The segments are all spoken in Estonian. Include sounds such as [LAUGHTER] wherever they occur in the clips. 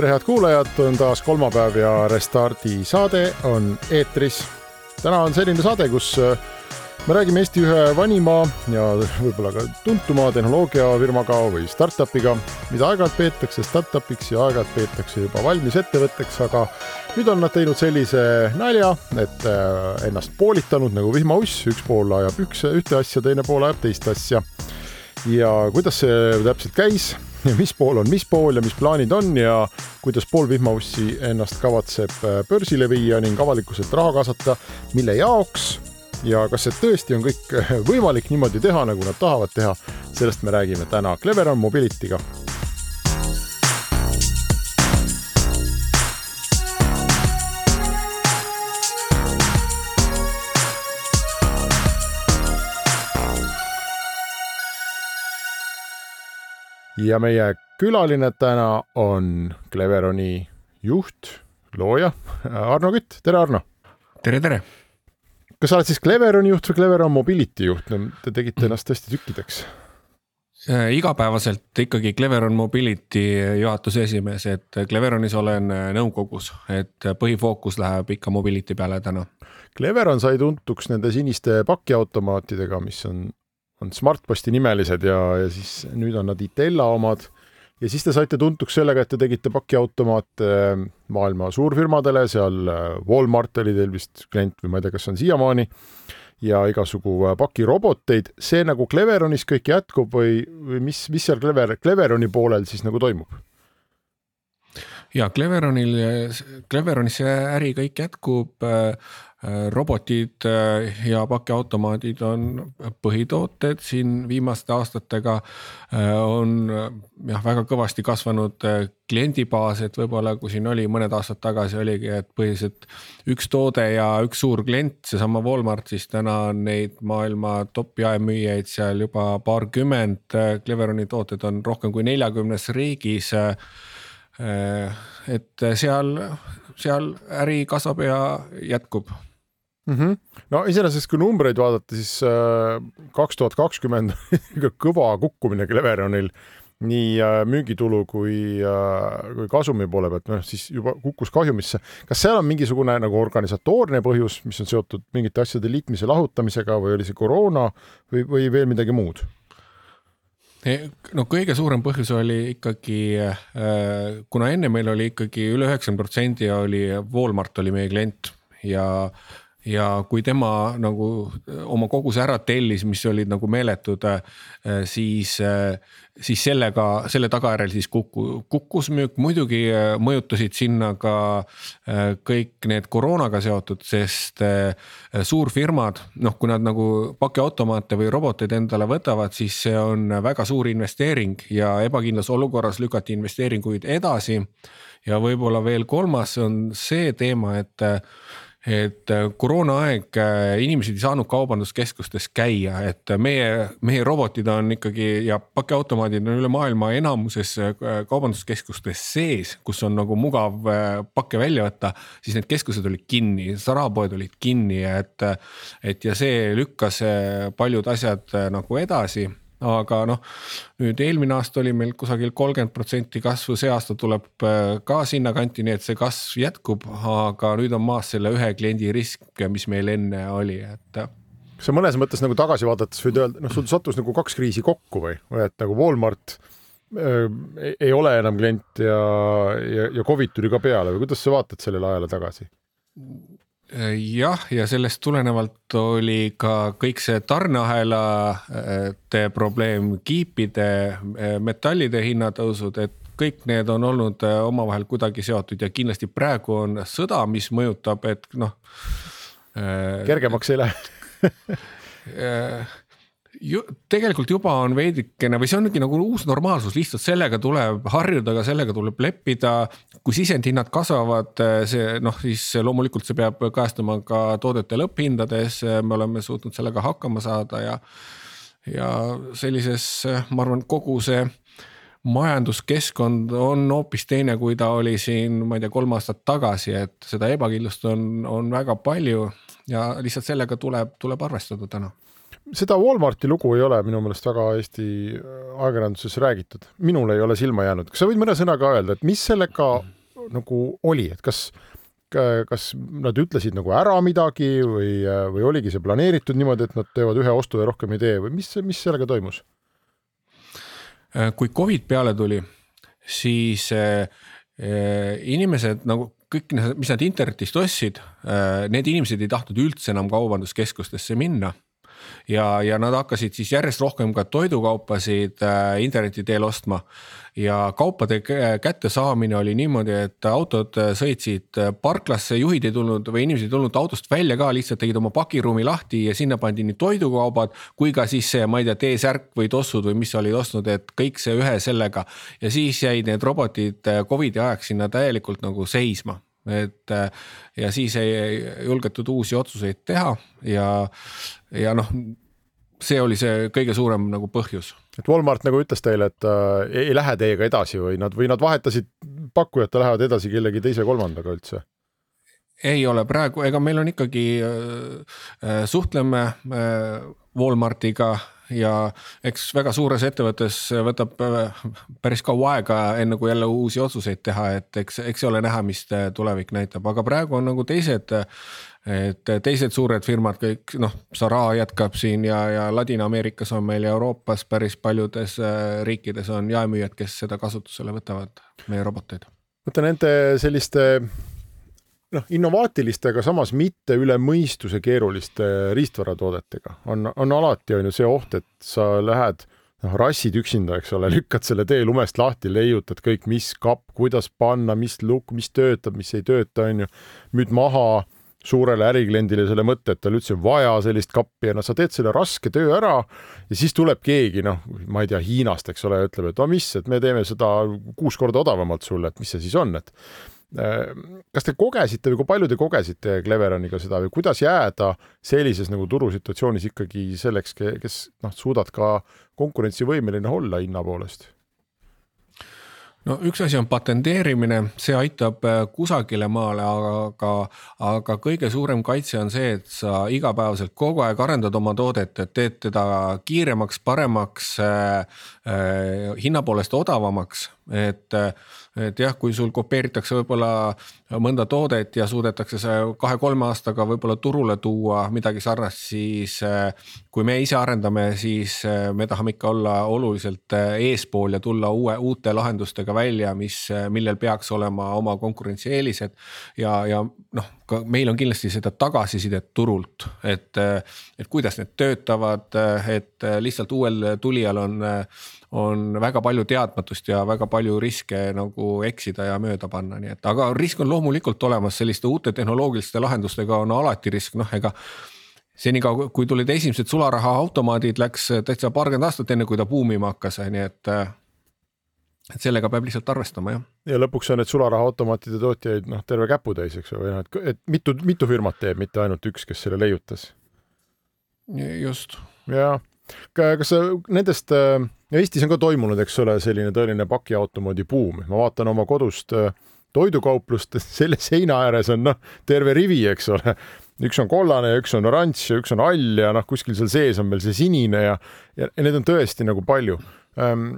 tere, head kuulajad, on taas kolmapäev ja Restardi saade on eetris. täna on selline saade, kus äh, me räägime Eesti ühe vanima ja võib-olla ka tuntuma tehnoloogiafirmaga või startup'iga, mida aeg-ajalt peetakse startup'iks ja aeg-ajalt peetakse juba valmis ettevõtteks, aga nüüd on nad teinud sellise nalja, et äh, ennast poolitanud nagu vihmauss, üks pool ajab üks, ühte asja, teine pool ajab teist asja. ja kuidas see täpselt käis ja mis pool on mis pool ja mis plaanid on ja kuidas pool vihmaussi ennast kavatseb äh, börsile viia ning avalikkuselt raha kaasata, mille jaoks ja kas see tõesti on kõik äh, võimalik niimoodi teha, nagu nad tahavad teha, sellest me räägime täna Cleveron Mobility'ga ja meie külaline täna on Cleveroni juht, looja Arno Kütt, tere Arno! tere, tere! kas sa oled siis Cleveroni juht või Cleveron Mobility juht, te tegite ennast tõesti tükkideks? Äh, igapäevaselt ikkagi Cleveron Mobility juhatuse esimees, et Cleveronis olen nõukogus, et põhifookus läheb ikka mobility peale täna. Cleveron sai tuntuks nende siniste pakiautomaatidega, mis on on Smartposti nimelised ja, ja siis nüüd on nad Itella omad. ja siis te saite tuntuks sellega, et te tegite pakiautomaate äh, maailma suurfirmadele, seal äh, Walmart oli teil vist klient või ma ei tea, kas on siiamaani ja igasugu äh, pakiroboteid, see nagu Cleveronis kõik jätkub või, või mis, mis seal Clever, Cleveroni poolel siis nagu toimub? ja Cleveronil, Cleveronis see äri kõik jätkub Äh, robotid äh, ja pakiautomaadid on põhitooted siin viimaste aastatega. Äh, on jah, väga kõvasti kasvanud kliendibaas, et võib-olla kui siin oli mõned aastad tagasi oligi, et põhiliselt üks toode ja üks suur klient, seesama Walmart, siis täna on neid maailma top jaemüüjaid seal juba paarkümmend. Cleveroni tooted on rohkem kui neljakümnes riigis et seal, seal äri kasvab ja jätkub mm. -hmm. no iseenesest, kui numbreid vaadata, siis äh, kaks tuhat kakskümmend [LAUGHS] kõva kukkumine Cleveronil nii äh, müügitulu kui, äh, kui kasumi poole pealt, noh siis juba kukkus kahjumisse. kas seal on mingisugune nagu organisatoorne põhjus, mis on seotud mingite asjade liitmise lahutamisega või oli see koroona või, või veel midagi muud? no kõige suurem põhjus oli ikkagi, kuna enne meil oli ikkagi üle üheksakümne protsendi oli Walmart oli meie klient ja ja kui tema nagu oma koguse ära tellis, mis olid nagu meeletud, siis, siis sellega, selle tagajärjel siis kukku, kukkus müük, muidugi mõjutasid sinna ka kõik need koroonaga seotud, sest suurfirmad, noh, kui nad nagu pakiautomaate või roboteid endale võtavad, siis see on väga suur investeering ja ebakindlas olukorras lükati investeeringuid edasi. ja võib-olla veel kolmas on see teema, et et äh, koroonaaeg äh, inimesed ei saanud kaubanduskeskustes käia, et meie, meie robotid on ikkagi ja pakiautomaadid on üle maailma enamuses äh, kaubanduskeskustes sees, kus on nagu mugav pakke välja võtta, siis need keskused olid kinni, sarapoed olid kinni, et, et ja see lükkas paljud asjad nagu edasi aga noh, nüüd eelmine aasta oli meil kusagil kolmkümmend protsenti kasvu, see aasta tuleb äh, ka sinnakanti, nii et see kasv jätkub, aga nüüd on maas selle ühe kliendi risk, mis meil enne oli, et kas sa mõnes mõttes nagu tagasi vaadates võid öelda, noh, sul sattus nagu kaks kriisi kokku või, või et nagu Walmart äh, ei ole enam klient ja, ja, ja Covid tuli ka peale või kuidas sa vaatad sellele ajale tagasi? Jah, ja sellest tulenevalt oli ka kõik see tarneahelate probleem, kiipide, metallide hinnatõusud, et kõik need on olnud äh, omavahel kuidagi seotud ja kindlasti praegu on sõda, mis mõjutab, et noh. Äh, kergemaks ei lähe [LAUGHS] äh, ju tegelikult juba on veidikene või see ongi nagu uus normaalsus, lihtsalt sellega tuleb harjuda, aga sellega tuleb leppida. kui sisendhinnad kasvavad, see noh, siis loomulikult see peab kajastuma ka toodete lõpphindades, me oleme suutnud sellega hakkama saada ja. ja sellises, ma arvan, kogu see majanduskeskkond on hoopis teine, kui ta oli siin, ma ei tea, kolm aastat tagasi, et seda ebakindlust on, on väga palju ja lihtsalt sellega tuleb, tuleb arvestada täna seda Walmarti lugu ei ole minu meelest väga Eesti äh, ajakirjanduses räägitud, minule ei ole silma jäänud, kas sa võid mõne sõnaga öelda, et mis sellega nagu oli, et kas, kas nad ütlesid nagu ära midagi või, või oligi see planeeritud niimoodi, et nad teevad ühe ostu ja rohkem ei tee või mis, mis sellega toimus? Äh, kui Covid peale tuli, siis äh, inimesed nagu kõik, mis nad internetist ostsid, need inimesed ei tahtnud üldse enam kaubanduskeskustesse minna ja, ja nad hakkasid siis järjest rohkem ka toidukaupasid äh, interneti teel ostma. ja kaupade kättesaamine oli niimoodi, et autod äh, sõitsid äh, parklasse, juhid ei tulnud või inimesed ei tulnud autost välja ka, lihtsalt tegid oma pakiruumi lahti ja sinna pandi nii toidukaubad kui ka siis see, ma ei tea, T-särk või tossud või mis sa olid ostnud, et kõik see ühe sellega. ja siis jäid need robotid Covidi ajaks sinna täielikult nagu seisma et ja siis ei julgetud uusi otsuseid teha ja, ja noh, see oli see kõige suurem nagu põhjus. et Walmart nagu ütles teile, et äh, ei lähe teiega edasi või nad, või nad vahetasid pakkujat ja lähevad edasi kellegi teise-kolmandaga üldse? ei ole praegu, ega meil on ikkagi äh,, äh suhtleme äh, Walmartiga ja eks väga suures ettevõttes võtab äh, päris kaua aega, enne kui jälle uusi otsuseid teha, et eks, eks ole näha, mis tulevik näitab, aga praegu on nagu teised. et teised suured firmad kõik noh, Zara jätkab siin ja, ja Ladina-Ameerikas on meil ja Euroopas päris paljudes äh, riikides on jaemüüjad, kes seda kasutusele võtavad, meie roboteid. vaata nende selliste noh, innovaatiliste, aga samas mitte üle mõistuse keeruliste riistvaratoodetega on, on alati on ju see oht, et sa lähed noh, rassid üksinda, eks ole, [LAUGHS] lükkad selle tee lumest lahti, leiutad kõik, mis kapp, kuidas panna, mis lukk, mis töötab, mis ei tööta, on ju. müüd maha suurele ärikliendile selle mõtte, et tal üldse vaja sellist kappi ja noh, sa teed selle raske töö ära ja siis tuleb keegi noh, ma ei tea, Hiinast, eks ole, ütleb, et no mis, et me teeme seda kuus korda odavamalt sulle, et mis see siis on, et kas te kogesite või kui palju te kogesite Cleveroniga seda või kuidas jääda sellises nagu turusituatsioonis ikkagi selleks, kes noh, suudad ka konkurentsivõimeline olla hinna poolest? no üks asi on patenteerimine, see aitab äh, kusagile maale, aga, aga kõige suurem kaitse on see, et sa igapäevaselt kogu aeg arendad oma toodet, et teed teda kiiremaks, paremaks äh,, äh, hinna poolest odavamaks, et äh, et jah, kui sul kopeeritakse võib-olla mõnda toodet ja suudetakse see kahe-kolme aastaga võib-olla turule tuua midagi sarnast, siis äh, kui me ise arendame, siis äh, me tahame ikka olla oluliselt äh, eespool ja tulla uue, uute lahendustega välja, mis, millel peaks olema oma konkurentsieelised. ja, ja noh, ka meil on kindlasti seda tagasisidet turult, et, et kuidas need töötavad, et lihtsalt uuel tulijal on on väga palju teadmatust ja väga palju riske nagu eksida ja mööda panna, nii et, aga risk on loomulikult olemas, selliste uute tehnoloogiliste lahendustega on alati risk, noh, ega senikaua, kui tulid esimesed sularahaautomaadid, läks täitsa paarkümmend aastat, enne kui ta buumima hakkas, nii et et sellega peab lihtsalt arvestama, jah. ja lõpuks on need sularahaautomaatide tootjaid noh, terve käputäis, eks ju, või noh, et, et mitu, mitu firmat teeb, mitte ainult üks, kes selle leiutas. just. jaa, kas nendest äh, Eestis on ka toimunud, eks ole, selline tõeline pakiautomoodi buum, ma vaatan oma kodust äh, toidukauplust, selle seina ääres on noh, terve rivi, eks ole. üks on kollane ja üks on oranž ja üks on hall ja noh, kuskil seal sees on veel see sinine ja, ja, ja neid on tõesti nagu palju. Ähm,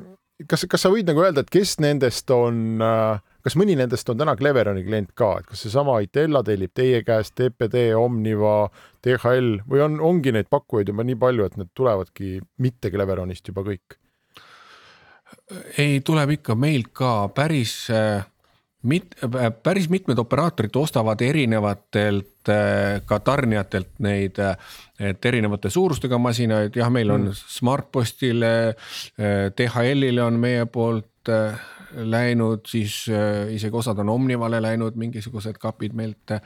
kas, kas sa võid nagu öelda, et kes nendest on äh, kas mõni nendest on täna Cleveroni klient ka, et kas seesama Itella tellib teie käest, TPD, Omniva, DHL või on, ongi neid pakkujaid juba nii palju, et need tulevadki mitte Cleveronist juba kõik? ei, tuleb ikka meilt ka päris äh, mit-, äh, päris mitmed operaatorid ostavad erinevatelt äh, ka tarnijatelt neid, et erinevate suurustega masinaid, jah, meil on mm. Smartpostile, DHL-ile on meie poolt läinud, siis äh, isegi osad on Omnivale läinud, mingisugused kapid meilt.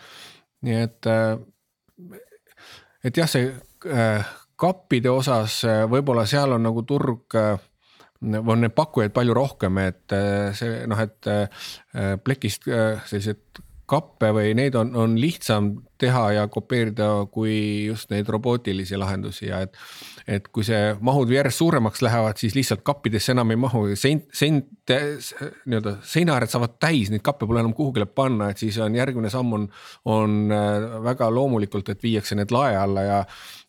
nii et, äh, et jah, see äh, kappide osas võib-olla seal on nagu turg on neid pakkujaid palju rohkem, et see noh, et plekist sellised kappe või neid on, on lihtsam teha ja kopeerida kui just neid robootilisi lahendusi ja et. et kui see mahud järjest suuremaks lähevad, siis lihtsalt kappidesse enam ei mahu, seint, seint, nii-öelda seinaääred saavad täis, neid kappe pole enam kuhugile panna, et siis on järgmine samm on, on äh, väga loomulikult, et viiakse need lae alla ja.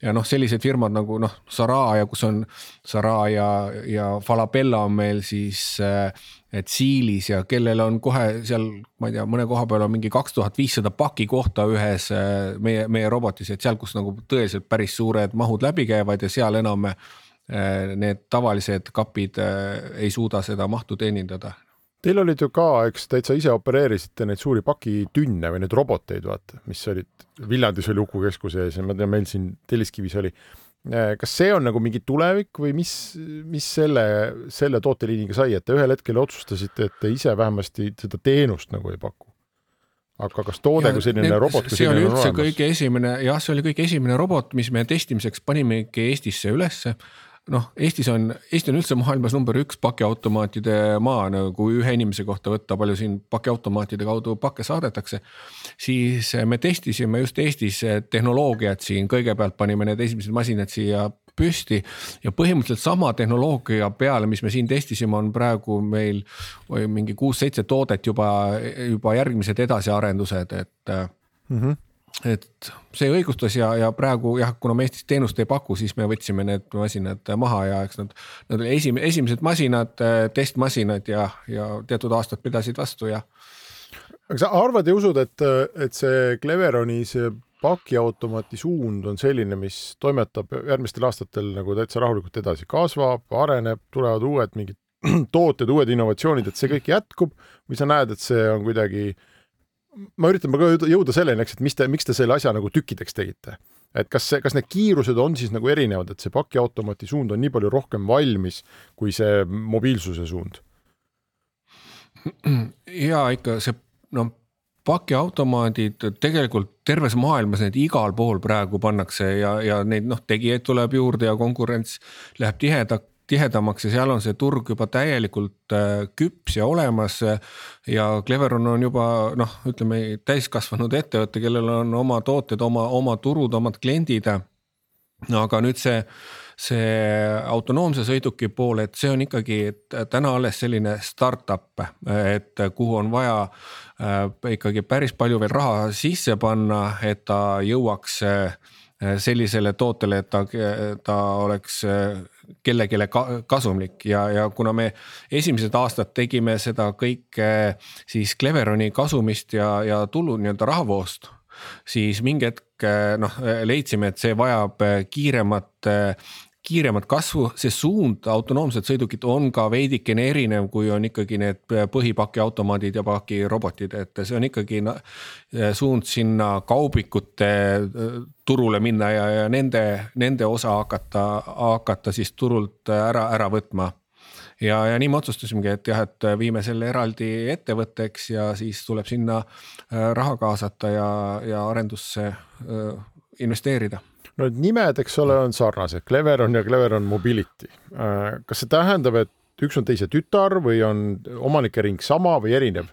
ja noh, sellised firmad nagu noh, Saraja, kus on Saraja ja, Falabella on meil siis äh, et Siilis ja kellel on kohe seal, ma ei tea, mõne koha peal on mingi kaks tuhat viissada paki kohta ühes äh, meie, meie robotis, et seal, kus nagu tõeliselt päris suured mahud läbi käivad ja seal enam need tavalised kapid äh, ei suuda seda mahtu teenindada. Teil olid ju ka, eks täitsa ise opereerisite neid suuri pakitünne või neid roboteid, vaata, mis olid, Viljandis oli Uku keskuse ees ja ma tean, meil siin Telliskivis oli Äh, kas see on nagu mingi tulevik või mis, mis selle, selle tooteliiniga sai, et te ühel hetkel otsustasite, et te ise vähemasti seda teenust nagu ei paku? aga kas toode kui selline need, robot kui see oli üldse kõige esimene, jah, see oli kõige esimene robot, mis me testimiseks panimegi Eestisse ülesse noh, Eestis on, Eesti on üldse maailmas number üks pakiautomaatide maa nagu ühe inimese kohta võtta, palju siin pakiautomaatide kaudu pakke saadetakse. siis me testisime just Eestis tehnoloogiat siin, kõigepealt panime need esimesed masinad siia püsti ja põhimõtteliselt sama tehnoloogia peale, mis me siin testisime, on praegu meil mingi kuus-seitse toodet juba, juba järgmised edasiarendused, et mm. -hmm et see õigustas ja, ja praegu jah, kuna me Eestis teenust ei paku, siis me võtsime need masinad maha ja eks nad, nad olid esim-, esimesed masinad, testmasinad ja, ja teatud aastad pidasid vastu ja. aga sa arvad ja usud, et, et see Cleveroni see pakiautomaati suund on selline, mis toimetab järgmistel aastatel nagu täitsa rahulikult edasi, kasvab, areneb, tulevad uued mingid [CLEARS THROAT] tooted, uued innovatsioonid, et see kõik jätkub või sa näed, et see on kuidagi äh, ma üritan praegu jõuda selleni, eks, et mis te, miks te selle asja nagu tükkideks tegite. et kas see, kas need kiirused on siis nagu erinevad, et see pakiautomaati suund on nii palju rohkem valmis kui see mobiilsuse suund? ja ikka see noh, pakiautomaadid tegelikult terves maailmas need igal pool praegu pannakse ja, ja neid noh, tegijaid tuleb juurde ja konkurents läheb tihedaks tihedamaks ja seal on see turg juba täielikult äh, küps ja olemas. ja Cleveron on juba noh, ütleme täiskasvanud ettevõte, kellel on oma tooted, oma, oma turud, omad kliendid. aga nüüd see, see autonoomse sõiduki pool, et see on ikkagi täna alles selline startup, et kuhu on vaja äh, ikkagi päris palju veel raha sisse panna, et ta jõuaks äh, sellisele tootele, et ta, ta oleks kellelegi kasumlik. Ja, ja kuna me esimesed aastad tegime seda kõike siis Cleveroni kasumist ja, ja tulu nii-öelda rahavoost siis mingi hetk noh, leidsime, et see vajab kiiremat kiiremat kasvu, see suund, autonoomsed sõidukid on ka veidikene erinev, kui on ikkagi need põhipakiautomaadid ja pakirobotid, et see on ikkagi suund sinna kaubikute turule minna ja, ja nende, nende osa hakata, hakata siis turult ära, ära võtma. Ja, ja nii me otsustasimegi, et jah, et viime selle eraldi ettevõtteks ja siis tuleb sinna äh, raha kaasata ja, ja arendusse äh, investeerida need nimed, eks ole, on sarnased, Cleveron ja Cleveron Mobility. Äh, kas see tähendab, et üks on teise tütar või on omanike ring sama või erinev?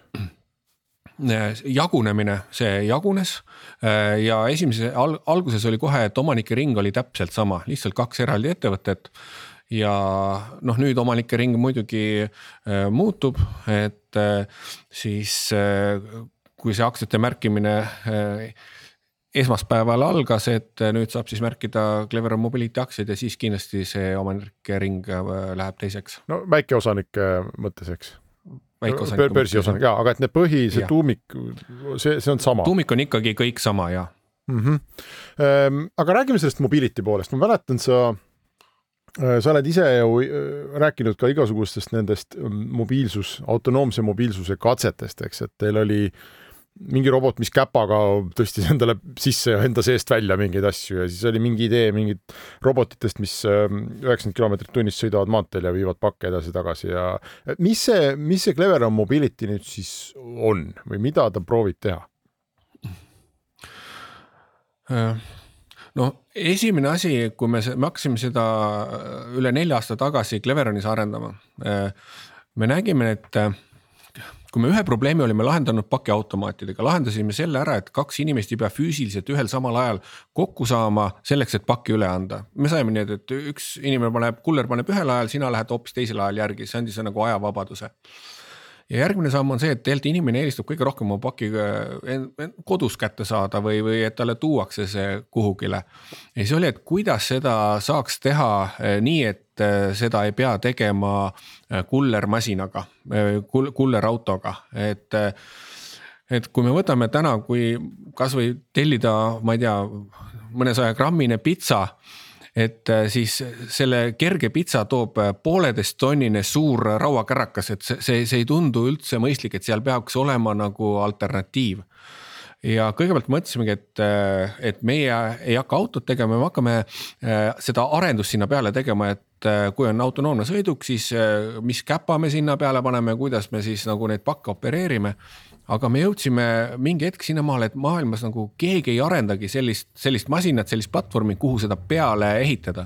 jagunemine, see jagunes äh, ja esimese al alguses oli kohe, et omanike ring oli täpselt sama, lihtsalt kaks eraldi ettevõtet ja noh, nüüd omanike ring muidugi äh, muutub, et äh, siis äh, kui see aktsiate märkimine äh, esmaspäeval algas, et nüüd saab siis märkida Clever Mobility aktsiaid ja siis kindlasti see omanike ring äh, läheb teiseks. no väikeosanike mõttes, eks börsiosanik ja, aga et need põhi, see ja. tuumik, see, see on sama. tuumik on ikkagi kõik sama ja mm. -hmm. aga räägime sellest mobility poolest, ma mäletan, sa, äh, sa oled ise ju äh, rääkinud ka igasugustest nendest mm, mobiilsus, autonoomse mobiilsuse katsetest, eks, et teil oli äh, mingi robot, mis käpaga tõstis endale sisse ja enda seest välja mingeid asju ja siis oli mingi idee mingit robotitest, mis ähm, üheksakümmend kilomeetrit tunnis sõidavad maanteel ja viivad pakke edasi-tagasi ja mis see, mis see Cleveron Mobility nüüd siis on või mida ta proovib teha? Äh, noh, esimene asi, kui me, me hakkasime seda üle nelja aasta tagasi Cleveronis arendama. me nägime, et kui me ühe probleemi olime lahendanud pakiautomaatidega, lahendasime selle ära, et kaks inimest ei pea füüsiliselt ühel samal ajal kokku saama selleks, et pakki üle anda. me saime nii, et, et üks inimene paneb, kuller paneb ühel ajal, sina lähed hoopis teisel ajal järgi, see andis nagu ajavabaduse ja järgmine samm on see, et tegelikult inimene eelistab kõige rohkem oma paki kodus kätte saada või, või et talle tuuakse see kuhugile. ja siis oli, et kuidas seda saaks teha eh, nii, et eh, seda ei pea tegema eh, kullermasinaga, kullerautoga, et et kui me võtame täna, kui kasvõi tellida, ma ei tea, mõnesaja grammine pitsa et äh, siis selle kerge pitsa toob äh, pooleteist tonnine suur rauakärakas, et see, see, see ei tundu üldse mõistlik, et seal peaks olema nagu alternatiiv. Ja kõigepealt mõtlesimegi, et, äh, et meie ei hakka autot tegema, me hakkame seda arendust sinna peale tegema, et kui on autonoomne sõiduk, siis mis käpa me sinna peale paneme, kuidas me siis nagu neid pakke opereerime aga me jõudsime mingi hetk sinnamaale, et maailmas nagu keegi ei arendagi sellist, sellist masinat, sellist platvormi, kuhu seda peale ehitada.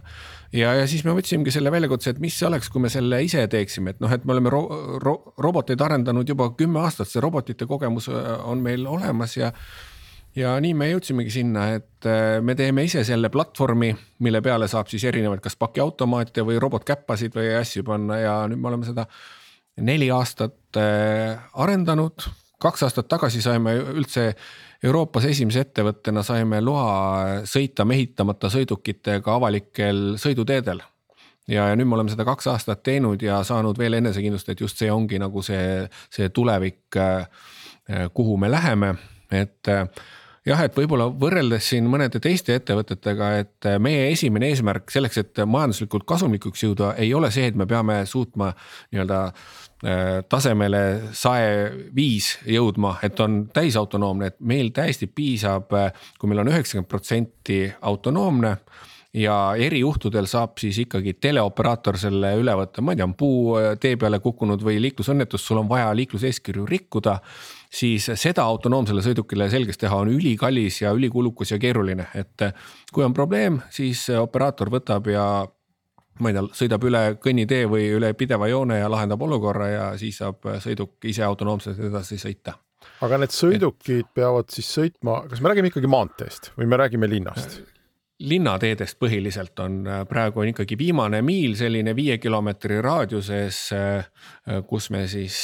ja, ja siis me võtsimegi selle väljakutse, et mis oleks, kui me selle ise teeksime, et noh, et me oleme ro ro roboteid arendanud juba kümme aastat, see robotite kogemus äh, on meil olemas ja ja nii me jõudsimegi sinna, et äh, me teeme ise selle platvormi, mille peale saab siis erinevaid, kas pakiautomaate või robotkäppasid või asju panna. Ja nüüd me oleme seda neli aastat äh, arendanud kaks aastat tagasi saime üldse Euroopas esimese ettevõttena saime loa sõita mehitamata sõidukitega avalikel sõiduteedel. ja, ja nüüd me oleme seda kaks aastat teinud ja saanud veel enesekindlust, et just see ongi nagu see, see tulevik, kuhu me läheme, et jah, et võib-olla võrreldes siin mõnede teiste ettevõtetega, et meie esimene eesmärk selleks, et majanduslikult kasumlikuks jõuda, ei ole see, et me peame suutma nii-öelda Äh, tasemele sae viis jõudma, et on täisautonoomne, et meil täiesti piisab, äh, kui meil on üheksakümmend protsenti autonoomne ja erijuhtudel saab siis ikkagi teleoperaator selle üle võtta, ma ei tea, on puu äh, tee peale kukkunud või liiklusõnnetus, sul on vaja liikluseeskirju rikkuda. siis seda autonoomsele sõidukile selgeks teha on ülikallis ja ülikulukas ja keeruline, et kui on probleem, siis operaator võtab ja ma ei tea, sõidab üle kõnnitee või üle pideva joone ja lahendab olukorra ja siis saab sõiduk ise autonoomselt edasi sõita. aga need sõidukid et... peavad siis sõitma, kas me räägime ikkagi maanteest või me räägime linnast? linnateedest põhiliselt on praegu on ikkagi viimane miil selline viie kilomeetri raadiuses, kus me siis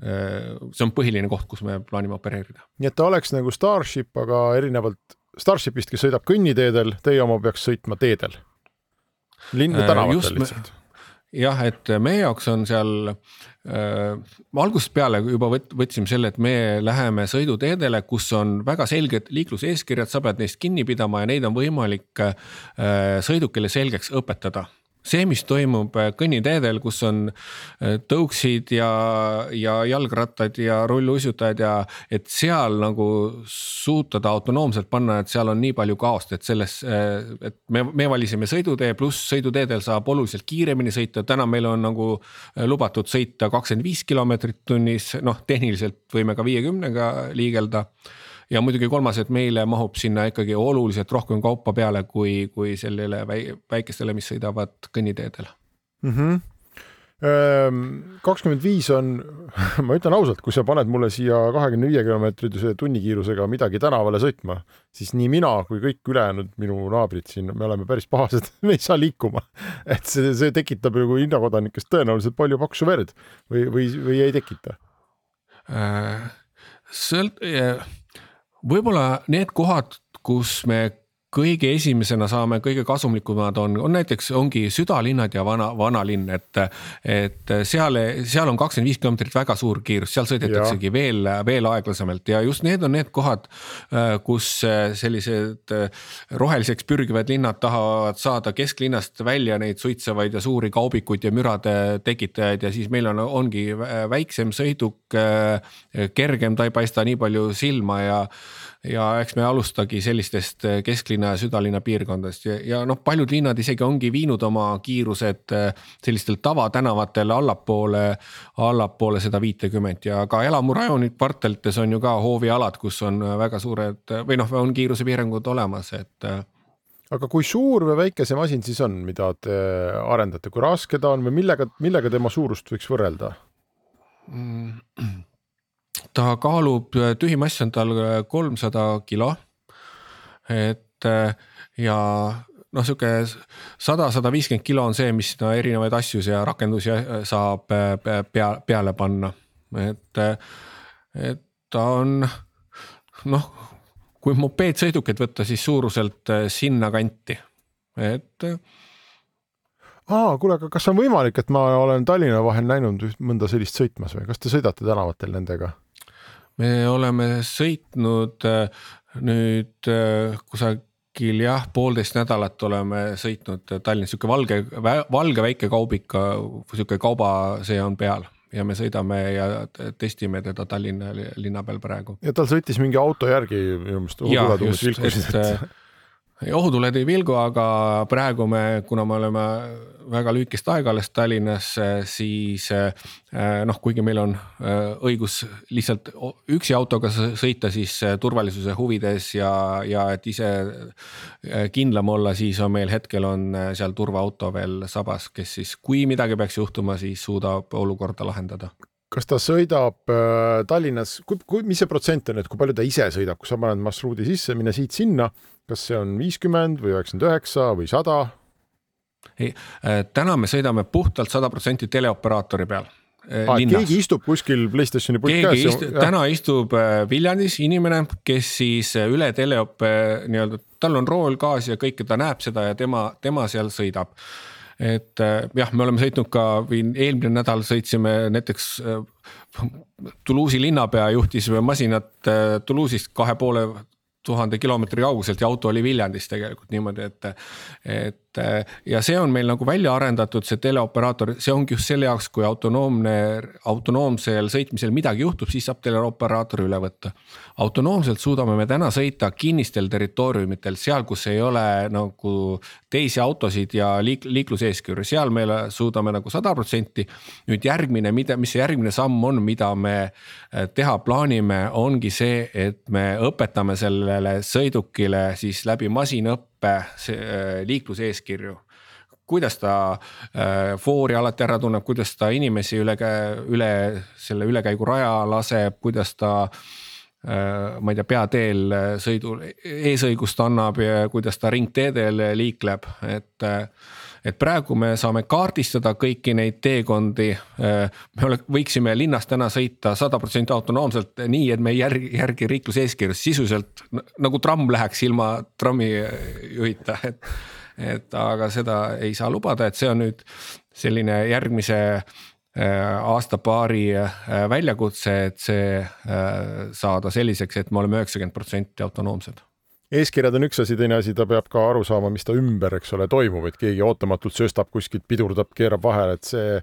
see on põhiline koht, kus me plaanime opereerida. nii et ta oleks nagu Starship, aga erinevalt Starshipist, kes sõidab kõnniteedel, teie oma peaks sõitma teedel linna äh, tänavatel lihtsalt. jah, et meie jaoks on seal äh,, algusest peale juba võt, võtsime selle, et me läheme sõiduteedele, kus on väga selged liikluseeskirjad, sa pead neist kinni pidama ja neid on võimalik äh, sõidukile selgeks õpetada see, mis toimub äh, kõnniteedel, kus on äh, tõuksid ja, ja jalgrattad ja rulluisutajad ja et seal nagu suutada autonoomselt panna, et seal on nii palju kaost, et selles, äh, et me, me valisime sõidutee, pluss sõiduteedel saab oluliselt kiiremini sõita, täna meil on nagu lubatud sõita kakskümmend viis kilomeetrit tunnis, noh, tehniliselt võime ka viiekümnega liigelda ja muidugi kolmas, et meile mahub sinna ikkagi oluliselt rohkem kaupa peale, kui, kui sellele väikestele, mis sõidavad kõnniteedel mm. -hmm kakskümmend viis on, [LAUGHS] ma ütlen ausalt, kui sa paned mulle siia kahekümne viie kilomeetrise tunnikiirusega midagi tänavale sõitma, siis nii mina kui kõik ülejäänud minu naabrid siin, me oleme päris pahased, [LAUGHS] me ei saa liikuma. et see, see tekitab nagu linnakodanikest tõenäoliselt palju paksu verd või, või, või ei tekita äh,? sõlt- võib-olla need kohad, kus me kõige esimesena saame, kõige kasumlikumad on, on näiteks ongi südalinnad ja vana, vanalinn, et. et seal, seal on kakskümmend viis kilomeetrit väga suur kiirus, seal sõidetaksegi ja. veel, veel aeglasemalt ja just need on need kohad, kus sellised roheliseks pürgivad linnad tahavad saada kesklinnast välja neid suitsevaid ja suuri kaubikuid ja mürade tekitajaid ja siis meil on, ongi väiksem sõiduk, kergem, ta ei paista nii palju silma ja ja eks me alustagi sellistest eh, kesklinna ja südalinna piirkondadest ja, ja noh, paljud linnad isegi ongi viinud oma kiirused eh, sellistel tavatänavatel allapoole, allapoole seda viitekümmet ja ka elamurajoonid kvartalites on ju ka hoovialad, kus on väga suured või noh, on kiirusepiirangud olemas, et aga kui suur või väike see masin siis on, mida te arendate, kui raske ta on või millega, millega tema suurust võiks võrrelda mm.? Ta kaalub, tühimass on tal kolmsada kilo. et ja noh, sihuke sada, sada viiskümmend kilo on see, mis no, erinevaid asju ja rakendusi saab pea, peale panna, et, et ta on noh kui mopeedsõidukit võtta, siis suuruselt äh, sinnakanti, et. Äh, aa, kuule, aga kas on võimalik, et ma olen Tallinna vahel näinud mõnda sellist sõitmas või kas te sõidate tänavatel nendega? me oleme sõitnud äh, nüüd kusagil jah, poolteist nädalat oleme sõitnud Tallinnas, sihuke valge, valge väike kaubika, sihuke kauba, see on peal ja me sõidame ja testime teda Tallinna linna peal praegu. ja tal sõitis mingi auto järgi minu meelest. Ohutuled ei vilgu, aga praegu me, kuna me oleme väga lühikest aega alles Tallinnas, siis eh, noh, kuigi meil on eh, õigus lihtsalt üksi autoga sõita, siis eh, turvalisuse huvides ja, ja et ise kindlam olla, siis on meil hetkel on seal turvaauto veel sabas, kes siis, kui midagi peaks juhtuma, siis suudab olukorda lahendada kas ta sõidab äh, Tallinnas, kui, kui, mis see protsent on, et kui palju ta ise sõidab, kui sa paned marsruudi sisse, mine siit-sinna, kas see on viiskümmend või üheksakümmend üheksa või sada? ei, äh, täna me sõidame puhtalt sada protsenti teleoperaatori peal ah,. keegi istub kuskil Playstationi pult käes. Istu, täna istub äh, Viljandis inimene, kes siis üle teleop nii-öelda, tal on rool, gaas ja kõike, ta näeb seda ja tema, tema seal sõidab et jah, me oleme sõitnud ka eelmine nädal sõitsime näiteks Toulouse'i linnapea juhtis masinat Toulouse'ist kahe poole tuhande kilomeetri kauguselt ja auto oli Viljandis tegelikult niimoodi, et. et ja see on meil nagu välja arendatud, see teleoperaator, see ongi just selle jaoks, kui autonoomne, autonoomsel sõitmisel midagi juhtub, siis saab teleoperaator üle võtta. autonoomselt suudame me täna sõita kinnistel territooriumitel, seal, kus ei ole nagu teisi autosid ja liik-, liikluseeskirju, seal me suudame nagu sada protsenti. nüüd järgmine, mida, mis see järgmine samm on, mida me teha plaanime, ongi see, et me õpetame selle sellele sõidukile siis läbi masinõppe äh, liikluseeskirju kuidas ta äh, foori alati ära tunneb, kuidas ta inimesi üle, üle selle ülekäiguraja laseb, kuidas ta äh,. ma ei tea, peateel sõidul eesõigust annab ja kuidas ta ringteedel liikleb, et äh, et praegu me saame kaardistada kõiki neid teekondi. me ole, võiksime linnas täna sõita sada protsenti autonoomselt, nii et me ei järgi, järgi liikluseeskirju sisuliselt nagu tramm läheks ilma trammijuhita, et. et aga seda ei saa lubada, et see on nüüd selline järgmise aasta-paari väljakutse, et see saada selliseks, et me oleme üheksakümmend protsenti autonoomsed eeskirjad on üks asi, teine asi, ta peab ka aru saama, mis ta ümber, eks ole, toimub, et keegi ootamatult sööstab kuskilt, pidurdab, keerab vahele, et see,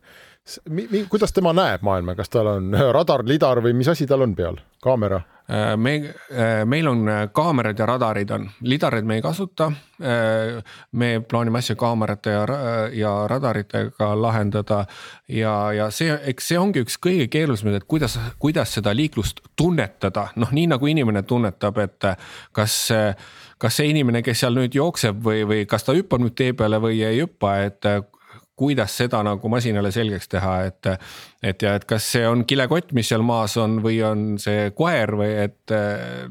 kuidas tema näeb maailma, kas tal on radar, lidar või mis asi tal on peal, kaamera? Äh, me, äh, meil on äh, kaamerad ja radarid on, lidareid me ei kasuta. me plaanime asja kaamerate ja, ja radaritega lahendada ja, ja see, eks see ongi üks kõige keerulisemaid, et kuidas, kuidas seda liiklust tunnetada, noh, nii nagu inimene tunnetab, et kas kas see inimene, kes seal nüüd jookseb või, või kas ta hüppab nüüd tee peale või ei hüppa, et kuidas seda nagu masinale selgeks teha, et. et ja, et kas see on kilekott, mis seal maas on või on see koer või et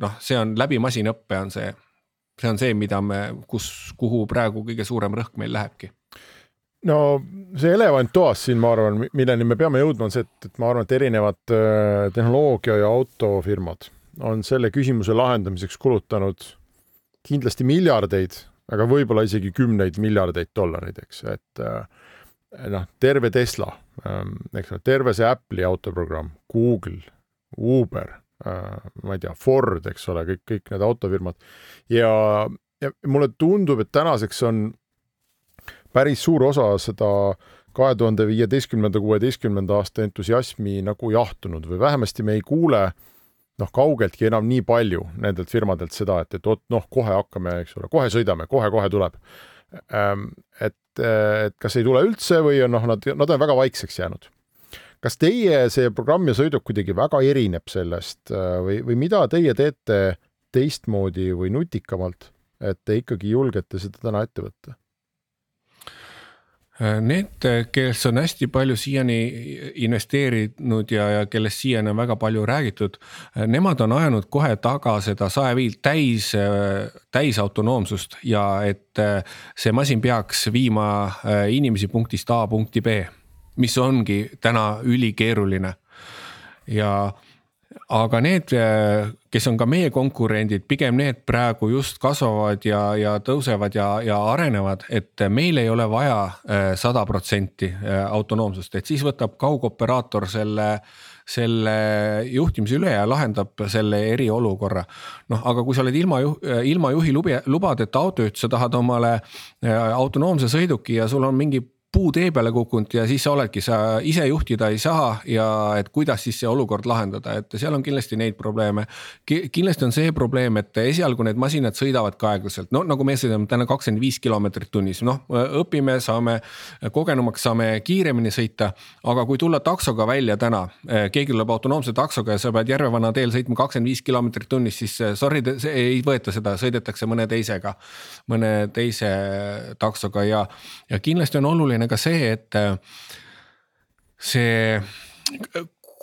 noh, see on läbi masinõppe on see. see on see, mida me, kus, kuhu praegu kõige suurem rõhk meil lähebki no see elevant toas siin, ma arvan, milleni me peame jõudma, on see, et, et ma arvan, et erinevad äh, tehnoloogia ja autofirmad on selle küsimuse lahendamiseks kulutanud kindlasti miljardeid, aga võib-olla isegi kümneid miljardeid dollareid, eks, et äh, noh, terve Tesla, ähm, eks ole, terve see Apple'i autoprogramm, Google, Uber, äh, ma ei tea, Ford, eks ole, kõik, kõik need autofirmad ja, ja mulle tundub, et tänaseks on päris suur osa seda kahe tuhande viieteistkümnenda, kuueteistkümnenda aasta entusiasmi nagu jahtunud või vähemasti me ei kuule noh, kaugeltki enam nii palju nendelt firmadelt seda, et, et oot noh, kohe hakkame, eks ole, kohe sõidame kohe,, kohe-kohe tuleb. Ähm, et et kas ei tule üldse või on noh, nad, nad on väga vaikseks jäänud. kas teie see programm ja sõiduk kuidagi väga erineb sellest äh, või, või mida teie teete teistmoodi või nutikamalt et te ikkagi julgete seda täna ette võtta? Need, kes on hästi palju siiani investeerinud ja, ja kellest siiani on väga palju räägitud, nemad on ajanud kohe taga seda saeviilt täis, täisautonoomsust ja et see masin peaks viima inimesi punktist A punkti B, mis ongi täna ülikeeruline. Ja aga need, kes on ka meie konkurendid, pigem need praegu just kasvavad ja, ja tõusevad ja, ja arenevad, et meil ei ole vaja äh, sada protsenti äh, autonoomsust, et siis võtab kaugoperaator selle selle juhtimise üle ja lahendab selle eriolukorra. noh, aga kui sa oled ilma, ilma juhi lubi, lubadeta autojuht, sa tahad omale äh, autonoomse sõiduki ja sul on mingi puu tee peale kukkunud ja siis sa oledki, sa ise juhtida ei saa ja et kuidas siis see olukord lahendada, et seal on kindlasti neid probleeme. kindlasti on see probleem, et esialgu need masinad sõidavad ka aeglaselt, no nagu me sõidame täna kakskümmend viis kilomeetrit tunnis, noh õpime, saame kogenumaks, saame kiiremini sõita. aga kui tulla taksoga välja täna, keegi tuleb autonoomse taksoga ja sa pead Järvevana teel sõitma kakskümmend viis kilomeetrit tunnis, siis sorry, ei võeta seda, sõidetakse mõne teisega, mõne teise taksoga ja, ja kindlasti on oluline oluline ka see, et äh, see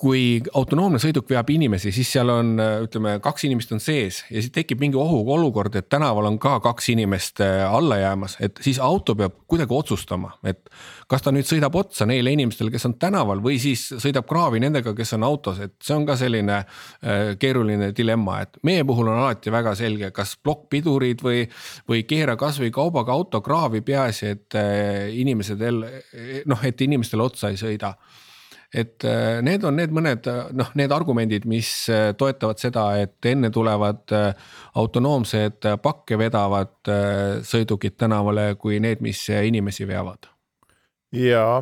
kui autonoomne sõiduk veab inimesi, siis seal on, ütleme, kaks inimest on sees ja siis tekib mingi ohuolukord, et tänaval on ka kaks inimest äh, alla jäämas, et siis auto peab kuidagi otsustama, et. kas ta nüüd sõidab otsa neile inimestele, kes on tänaval või siis sõidab kraavi nendega, kes on autos, et see on ka selline äh, keeruline dilemma, et meie puhul on alati väga selge, kas plokkpidurid või. või keera kasvõi kaubaga auto kraavi, peaasi, et äh, inimesed noh, et inimestele otsa ei sõida et äh, need on need mõned noh, need argumendid, mis äh, toetavad seda, et enne tulevad äh, autonoomsed pakke vedavad sõidukid tänavale, kui need, mis inimesi veavad. ja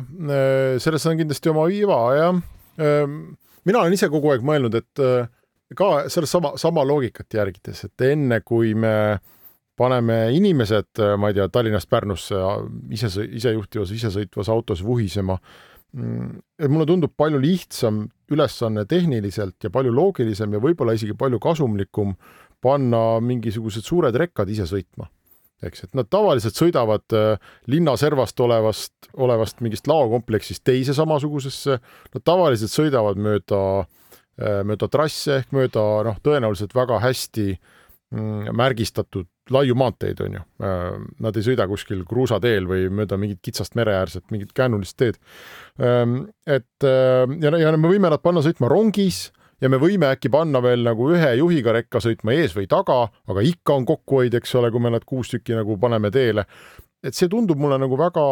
selles on kindlasti oma iva jah. Ähm, mina olen ise kogu aeg mõelnud, et ka selles sama, loogikat järgides, et enne kui me paneme inimesed, ma ei tea, Tallinnast Pärnusse ise, isejuhtivas, isesõitvas autos vuhisema et mulle tundub palju lihtsam ülesanne tehniliselt ja palju loogilisem ja võib-olla isegi palju kasumlikum panna mingisugused suured rekkad ise sõitma. eks, et nad tavaliselt sõidavad äh, linna servast olevast, olevast mingist laokompleksist teise samasugusesse, nad tavaliselt sõidavad mööda, äh, mööda trasse ehk mööda noh, tõenäoliselt väga hästi mm, märgistatud laiu maanteid, on ju. Äh, nad ei sõida kuskil kruusateel või mööda mingit kitsast mereäärset, mingit käänulist teed. Ähm, et äh, ja, ja me võime nad panna sõitma rongis ja me võime äkki panna veel nagu ühe juhiga rekka sõitma ees või taga, aga ikka on kokkuhoid, eks ole, kui me nad kuus tükki nagu paneme teele. et see tundub mulle nagu väga,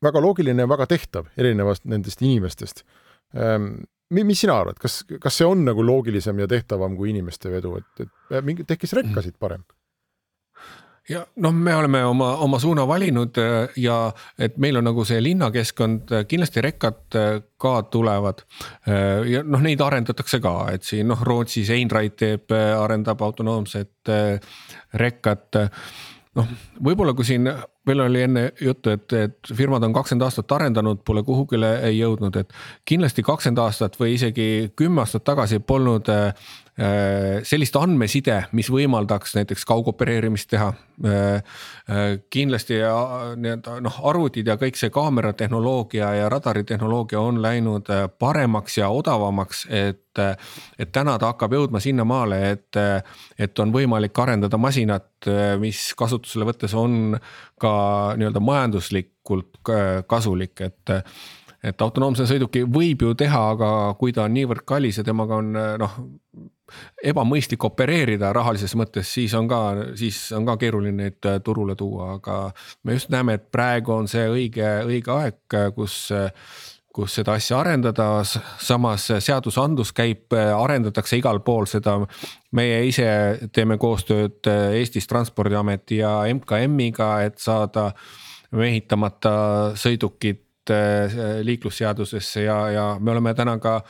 väga loogiline ja väga tehtav erinevast nendest inimestest ähm, mis sina arvad, kas, kas see on nagu loogilisem ja tehtavam kui inimeste vedu, et, et mingi tekkis rekkasid parem? Ja noh, me oleme oma, oma suuna valinud äh, ja et meil on nagu see linnakeskkond, äh, kindlasti rekkad äh, ka tulevad. ja noh, neid arendatakse ka, et siin noh, Rootsis Einride teeb, arendab autonoomset rekkat. noh, võib-olla kui siin veel oli enne juttu, et, et firmad on kakskümmend aastat arendanud, pole kuhugile jõudnud, et kindlasti kakskümmend aastat või isegi kümme aastat tagasi polnud sellist andmeside, mis võimaldaks näiteks kaugopereerimist teha. Äh, äh, kindlasti nii-öelda noh, arvutid ja kõik see kaameratehnoloogia ja radaritehnoloogia on läinud paremaks ja odavamaks, et, et täna ta hakkab jõudma sinnamaale, et, et on võimalik arendada masinat, mis kasutusele võttes on ka nii-öelda majanduslikult kasulik, et et autonoomse sõiduki võib ju teha, aga kui ta on niivõrd kallis ja temaga on noh ebamõistlik opereerida rahalises mõttes, siis on ka, siis on ka keeruline neid äh, turule tuua, aga me just näeme, et praegu on see õige, õige aeg, kus kus seda asja arendada, samas seadusandlus käib, arendatakse igal pool seda. meie ise teeme koostööd äh, Eestis Transpordiameti ja MKM-iga, et saada mehitamata sõidukid äh, liiklusseadusesse ja, ja me oleme täna ka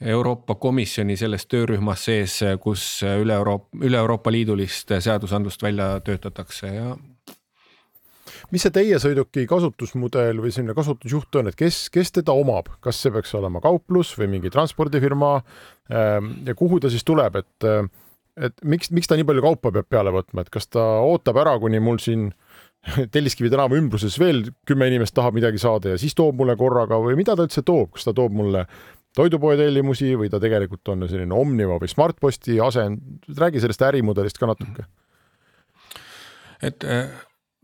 Euroopa Komisjoni selles töörühmas sees, kus üle Euroopa, üle Euroopa Liidulist seadusandlust välja töötatakse ja. mis see teie sõiduki kasutusmudel või selline kasutusjuht on, et kes, kes teda omab, kas see peaks olema kauplus või mingi transpordifirma? Ähm, ja kuhu ta siis tuleb, et et miks, miks ta nii palju kaupa peab peale võtma, et kas ta ootab ära, kuni mul siin [LAUGHS] Telliskivi tänava ümbruses veel kümme inimest tahab midagi saada ja siis toob mulle korraga või mida ta üldse toob, kas ta toob mulle toidupoe tellimusi või ta tegelikult on selline Omniva või Smartposti asend, räägi sellest ärimudelist ka natuke. et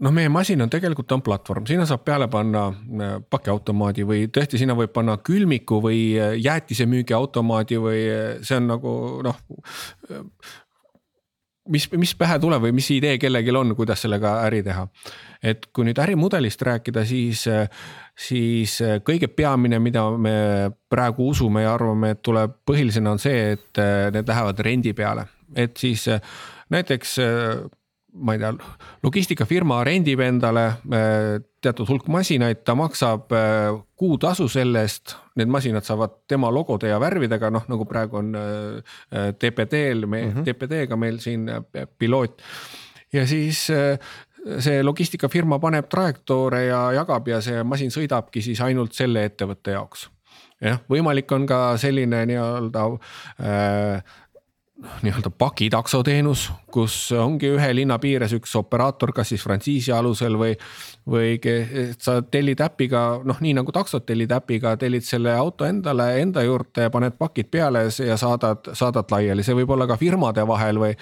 noh, meie masin on tegelikult on platvorm, sinna saab peale panna äh, pakiautomaadi või tõesti, sinna võib panna külmiku või äh, jäätisemüügiautomaadi või äh, see on nagu noh. Mis, mis pähe tuleb või mis idee kellelgi on, kuidas sellega äri teha. et kui nüüd ärimudelist rääkida, siis, siis kõige peamine, mida me praegu usume ja arvame, et tuleb põhilisena on see, et need lähevad rendi peale, et siis näiteks ma ei tea, logistikafirma rendib endale äh, teatud hulk masinaid, ta maksab äh, kuutasu selle eest. Need masinad saavad tema logode ja värvidega, noh nagu praegu on TPD-l, me mm -hmm. TPD-ga meil siin äh, piloot. ja siis see logistikafirma paneb trajektoore ja jagab ja see masin sõidabki siis ainult selle ettevõtte jaoks jah, võimalik on ka selline nii-öelda äh, nii-öelda pakitaksoteenus, kus ongi ühe linna piires üks operaator, kas siis frantsiisi alusel või, või sa tellid äpiga, noh, nii nagu taksod tellid äpiga, tellid selle auto endale enda juurde, paned pakid peale ja saadad, saadad laiali, see võib olla ka firmade vahel või.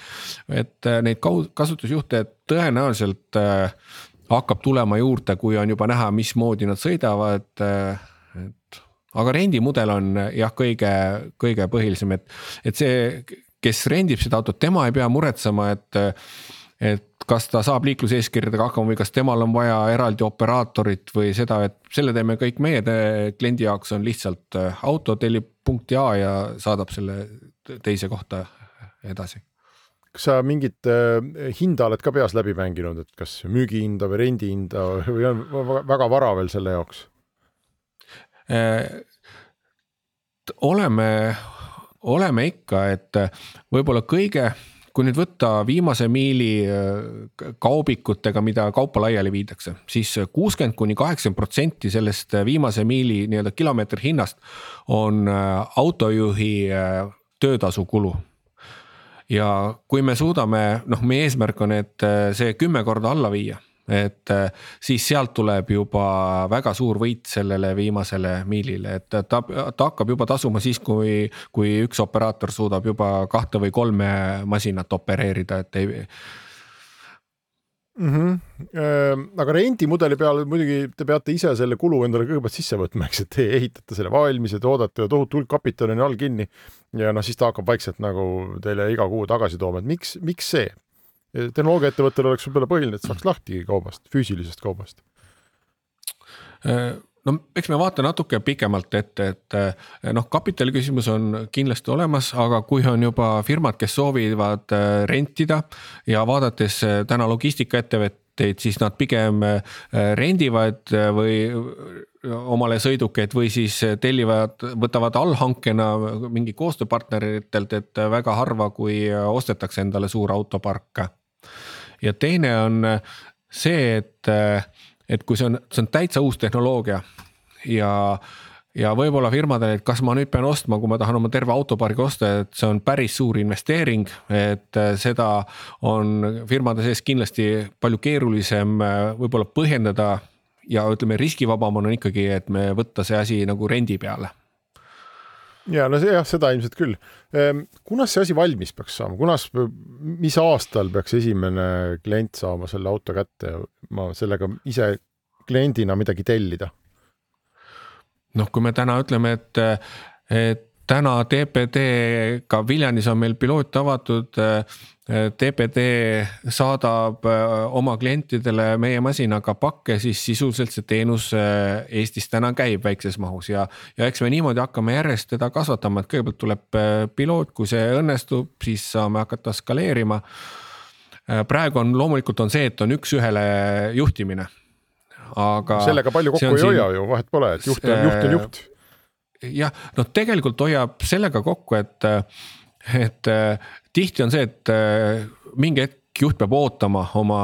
et äh, neid kasutusjuhte tõenäoliselt äh, hakkab tulema juurde, kui on juba näha, mismoodi nad sõidavad, äh, et aga rendimudel on jah, kõige, kõige põhilisem, et, et see kes rendib seda autot, tema ei pea muretsema, et, et kas ta saab liikluseeskirjadega hakkama või kas temal on vaja eraldi operaatorit või seda, et selle teeme kõik meie kliendi jaoks on lihtsalt äh, auto tellib punkti A ja saadab selle teise kohta edasi kas sa mingit äh, hinda oled ka peas läbi mänginud, et kas müügihinda või rendihinda või on väga vara veel selle jaoks äh,? oleme oleme ikka, et võib-olla kõige, kui nüüd võtta viimase miili äh, kaubikutega, mida kaupa laiali viidakse siis, siis kuuskümmend kuni kaheksakümmend protsenti sellest viimase miili nii-öelda kilomeetri hinnast on äh, autojuhi äh, töötasu kulu. Ja kui me suudame, noh, meie eesmärk on, et see kümme korda alla viia et äh, siis sealt tuleb juba väga suur võit sellele viimasele miilile, et ta, ta hakkab juba tasuma siis, kui, kui üks operaator suudab juba kahte või kolme masinat opereerida, et ei mm. -hmm. aga rendimudeli peale muidugi te peate ise selle kulu endale kõigepealt sisse võtma, eks, et te ehitate selle valmis ja toodate ja tohutu hulk kapitali on all kinni. ja noh, siis ta hakkab vaikselt nagu teile iga kuu tagasi tooma, et miks, miks see? Tehnoloogiaettevõttel oleks võib-olla põhiline, et saaks lahti kaubast, füüsilisest kaubast. Äh, no eks me vaata natuke pikemalt ette, et äh, noh, kapitali küsimus on kindlasti olemas, aga kui on juba firmad, kes soovivad äh, rentida ja vaadates täna logistikaettevõtteid, siis nad pigem rendivad või omale sõidukeid või siis tellivad, võtavad allhankena mingi koostööpartneritelt, et väga harva, kui ostetakse endale suur autopark ja teine on äh, see, et, äh, et kui see on, see on täitsa uus tehnoloogia ja ja võib-olla firmadel, et kas ma nüüd pean ostma, kui ma tahan oma terve autopargi osta, et see on päris suur investeering, et äh, seda on firmade sees kindlasti palju keerulisem võib-olla põhjendada. ja ütleme, riskivabam on ikkagi, et me võtta see asi nagu rendi peale ja no see jah, seda ilmselt küll. Ehm, kunas see asi valmis peaks saama, kunas, mis aastal peaks esimene klient saama selle auto kätte ja ma sellega ise kliendina midagi tellida? noh, kui me täna ütleme, et, et täna TPD-ga Viljandis on meil piloot avatud TPD saadab äh, oma klientidele meie masinaga pakke, siis sisuliselt see teenus äh, Eestis täna käib väikses mahus ja, ja eks me niimoodi hakkame järjest teda kasvatama, et kõigepealt tuleb äh, piloot, kui see õnnestub, siis saame hakata skaleerima. praegu on loomulikult on see, et on üks-ühele juhtimine, aga. sellega palju kokku ei siin... hoia ju, vahet pole, et juht on juht on juht. Jah, noh, tegelikult hoiab sellega kokku, et et tihti on see, et mingi hetk juht peab ootama oma,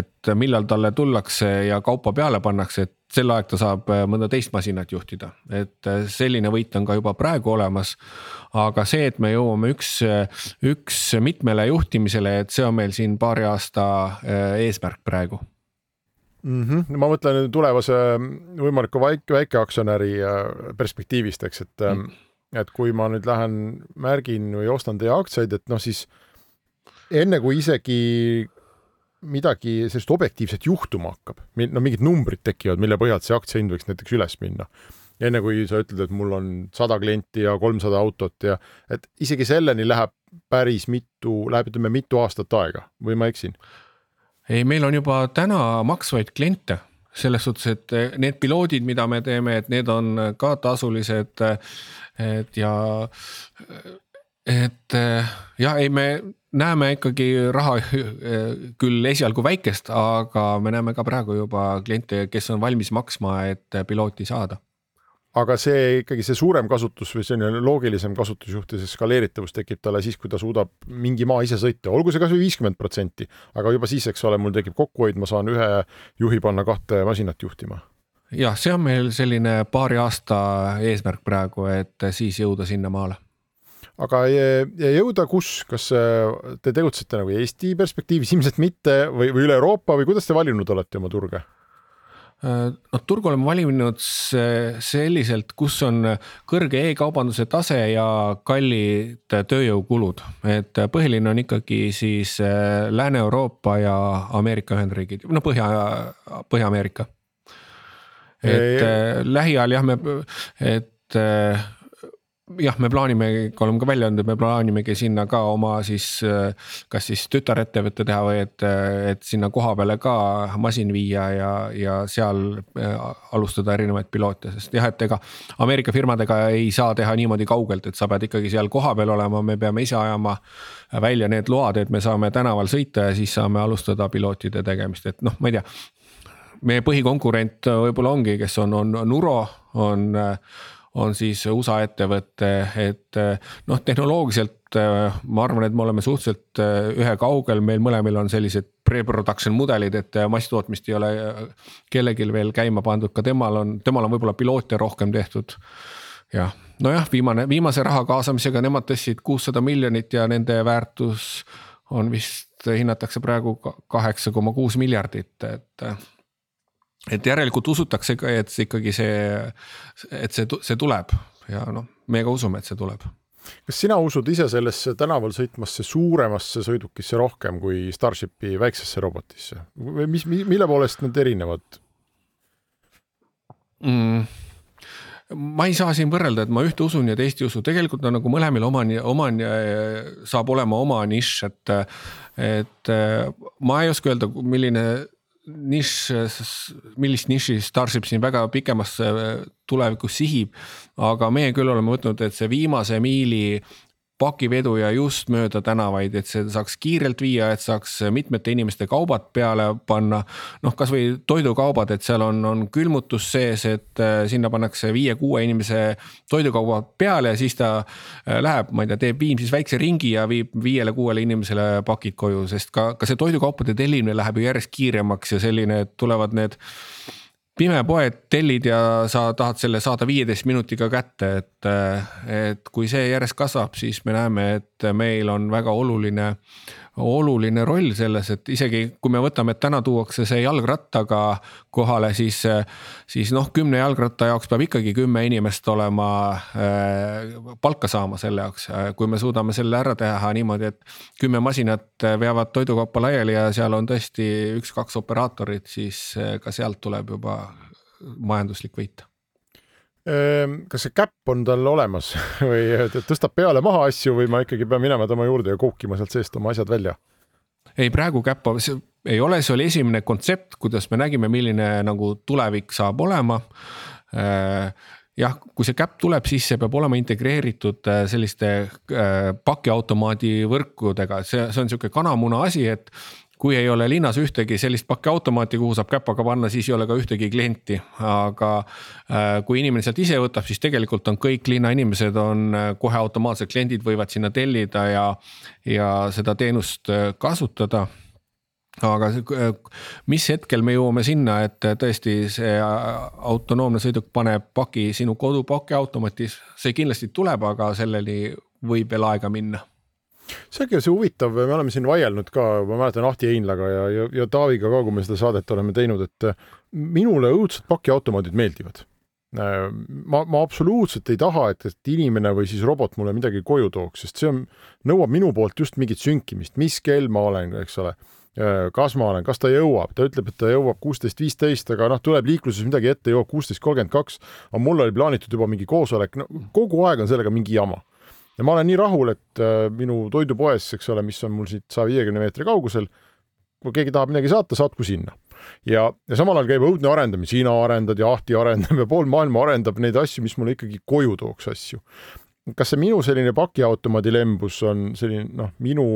et millal talle tullakse ja kaupa peale pannakse, et sel aeg ta saab mõnda teist masinat juhtida, et selline võit on ka juba praegu olemas. aga see, et me jõuame üks, üks mitmele juhtimisele, et see on meil siin paari aasta eesmärk praegu mm. -hmm. ma mõtlen tulevase võimaliku väike, väikeaktsionäri perspektiivist, eks, et mm., et kui ma nüüd lähen märgin või ostan teie aktsiaid, et noh, siis enne kui isegi midagi sellist objektiivset juhtuma hakkab, no mingid numbrid tekivad, mille põhjalt see aktsiahind võiks näiteks üles minna. enne kui sa ütled, et mul on sada klienti ja kolmsada autot ja et isegi selleni läheb päris mitu, läheb ütleme mitu aastat aega või ma eksin? Ei, meil on juba täna maksvaid kliente selles suhtes, et need piloodid, mida me teeme, et need on ka tasulised. et ja et eh, jah, ei, me näeme ikkagi raha eh, küll esialgu väikest, aga me näeme ka praegu juba kliente, kes on valmis maksma, et pilooti saada aga see ikkagi see suurem kasutus või selline loogilisem kasutusjuht ja see skaleeritavus tekib talle siis, kui ta suudab mingi maa ise sõita, olgu see kasvõi viiskümmend protsenti, aga juba siis, eks ole, mul tekib kokkuhoid, ma saan ühe juhi panna kahte masinat juhtima. jah, see on meil selline paari aasta eesmärk praegu, et siis jõuda sinnamaale aga jõuda kus, kas äh, te tegutsete nagu Eesti perspektiivis, ilmselt mitte või, või üle Euroopa või kuidas te valinud olete oma turge? Noh, turgu oleme valinud selliselt, kus on kõrge e-kaubanduse tase ja kallid tööjõukulud. et põhiline on ikkagi siis äh, Lääne-Euroopa ja Ameerika Ühendriigid, no Põhja, Põhja-Ameerika. et äh, lähiajal jah, me, et jah, me plaanime, oleme ka välja öelnud, et me plaanimegi sinna ka oma siis kas siis tütarettevõtte teha või et, et sinna koha peale ka masin viia ja, ja seal äh, alustada erinevaid piloote, sest jah, et ega. Ameerika firmadega ei saa teha niimoodi kaugelt, et sa pead ikkagi seal kohapeal olema, me peame ise ajama välja need load, et me saame tänaval sõita ja siis saame alustada pilootide tegemist, et noh, ma ei tea meie põhikonkurent võib-olla ongi, kes on, on Nuro, on on siis USA ettevõte, et noh, tehnoloogiliselt ma arvan, et me oleme suhteliselt ühekaugel, meil mõlemil on sellised pre-production mudelid, et masstootmist ei ole kellelgi veel käima pandud, ka temal on, temal on võib-olla piloote rohkem tehtud. jah, nojah, viimane, viimase raha kaasamisega nemad tõstsid kuussada miljonit ja nende väärtus on vist hinnatakse praegu kaheksa koma kuus miljardit, et et järelikult usutakse ka, et see ikkagi see, et see, see tuleb ja noh, me ka usume, et see tuleb. kas sina usud ise sellesse tänaval sõitmasse suuremasse sõidukisse rohkem kui Starshipi väiksesse robotisse või mis, mille poolest need erinevad mm.? ma ei saa siin võrrelda, et ma ühte usun ja teist ei usu, tegelikult on nagu mõlemil oma, oma, saab olema oma nišš, et, et ma ei oska öelda, milline nišš, millist niši Starship siin väga pikemas tulevikus sihib. aga meie küll oleme võtnud, et see viimase miili pakiveduja just mööda tänavaid, et see saaks kiirelt viia, et saaks mitmete inimeste kaubad peale panna. noh, kasvõi toidukaubad, et seal on, on külmutus sees, et äh, sinna pannakse viie-kuue inimese toidukaubad peale ja siis ta äh, läheb, ma ei tea, teeb Viimsis väikse ringi ja viib viiele-kuuele inimesele pakid koju, sest ka, ka see toidukaupade tellimine läheb ju järjest kiiremaks ja selline, et tulevad need pimepoed tellid ja sa tahad selle saada viieteist minutiga kätte, et, et kui see järjest kasvab, siis me näeme, et meil on väga oluline, oluline roll selles, et isegi kui me võtame, et täna tuuakse see jalgrattaga kohale, siis, siis noh, kümne jalgratta jaoks peab ikkagi kümme inimest olema äh, palka saama selle jaoks. kui me suudame selle ära teha niimoodi, et kümme masinat veavad toidukaupa laiali ja seal on tõesti üks-kaks operaatorit, siis ka sealt tuleb juba majanduslik võit kas see käpp on tal olemas [LAUGHS] või tõstab peale-maha asju või ma ikkagi pean minema tema juurde ja kookima sealt seest oma asjad välja? ei, praegu käppa ei ole, see oli esimene kontsept, kuidas me nägime, milline nagu tulevik saab olema. Ehm, jah, kui see käpp tuleb, siis see peab olema integreeritud äh, selliste äh, pakiautomaadi võrkudega, see, see on sihuke kanamuna asi, et kui ei ole linnas ühtegi sellist pakiautomaati, kuhu saab käpaga panna, siis ei ole ka ühtegi klienti. aga kui inimene sealt ise võtab, siis tegelikult on kõik linnainimesed on kohe automaatsed kliendid, võivad sinna tellida ja, ja seda teenust kasutada aga mis hetkel me jõuame sinna, et tõesti see autonoomne sõiduk paneb paki sinu kodupakiautomaati, see kindlasti tuleb, aga selleni võib veel aega minna see ongi see huvitav, me oleme siin vaielnud ka, ma mäletan Ahti Einlaga ja, ja, ja Taaviga ka, kui me seda saadet oleme teinud, et minule õudselt pakiautomaadid meeldivad. ma, ma absoluutselt ei taha, et, et inimene või siis robot mulle midagi koju tooks, sest see on, nõuab minu poolt just mingit sünkimist, mis kell ma olen, eks ole Äh, kas ma olen, kas ta jõuab, ta ütleb, et ta jõuab kuusteist, viisteist, aga noh, tuleb liikluses midagi ette, jõuab kuusteist, kolmkümmend kaks. aga mul oli plaanitud juba mingi koosolek, no kogu aeg on sellega mingi jama. Ja ma olen nii rahul, et äh, minu toidupoes, eks ole, mis on mul siit saja viiekümne meetri kaugusel, kui keegi tahab midagi saata, saatku sinna. ja, ja samal ajal käib õudne arendamine, sina arendad ja Ahti arendab ja pool maailma arendab neid asju, mis mulle ikkagi koju tooks asju. kas see minu selline pakiautomaadi lembus on selline noh, minu